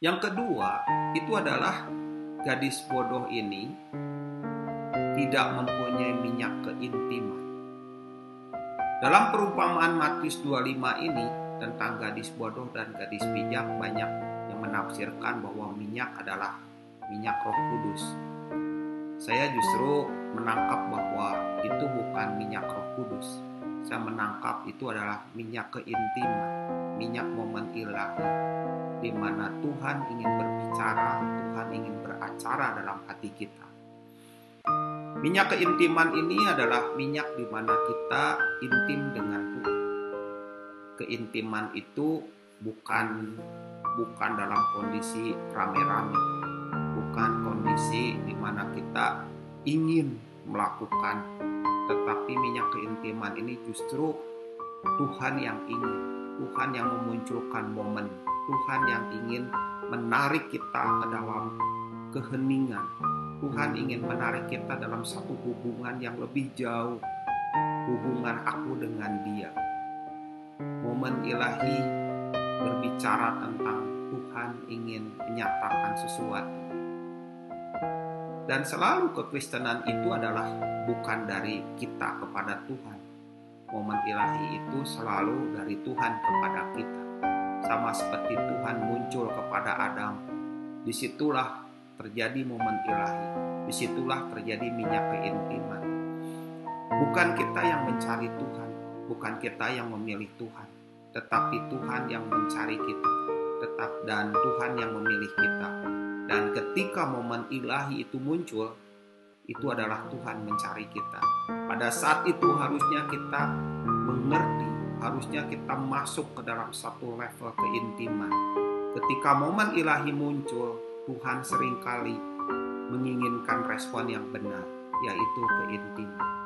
Yang kedua, itu adalah gadis bodoh ini tidak mempunyai minyak keintiman. Dalam perumpamaan Matius 25 ini tentang gadis bodoh dan gadis bijak banyak yang menafsirkan bahwa minyak adalah minyak Roh Kudus. Saya justru menangkap bahwa itu bukan minyak Roh Kudus. Saya menangkap itu adalah minyak keintiman, minyak momen ilahi di mana Tuhan ingin berbicara, Tuhan ingin beracara dalam hati kita. Minyak keintiman ini adalah minyak di mana kita intim dengan Tuhan. Keintiman itu bukan bukan dalam kondisi rame-rame, bukan kondisi di mana kita ingin melakukan, tetapi minyak keintiman ini justru Tuhan yang ingin, Tuhan yang memunculkan momen, Tuhan yang ingin menarik kita ke dalam keheningan, Tuhan ingin menarik kita dalam satu hubungan yang lebih jauh, hubungan aku dengan Dia. Momen ilahi berbicara tentang Tuhan ingin menyatakan sesuatu. Dan selalu kekristenan itu adalah bukan dari kita kepada Tuhan. Momen ilahi itu selalu dari Tuhan kepada kita. Sama seperti Tuhan muncul kepada Adam. Di situlah terjadi momen ilahi. Di situlah terjadi minyak keintiman. Bukan kita yang mencari Tuhan, bukan kita yang memilih Tuhan, tetapi Tuhan yang mencari kita, tetap dan Tuhan yang memilih kita. Ketika momen ilahi itu muncul, itu adalah Tuhan mencari kita. Pada saat itu harusnya kita mengerti, harusnya kita masuk ke dalam satu level keintiman. Ketika momen ilahi muncul, Tuhan sering kali menginginkan respon yang benar, yaitu keintiman.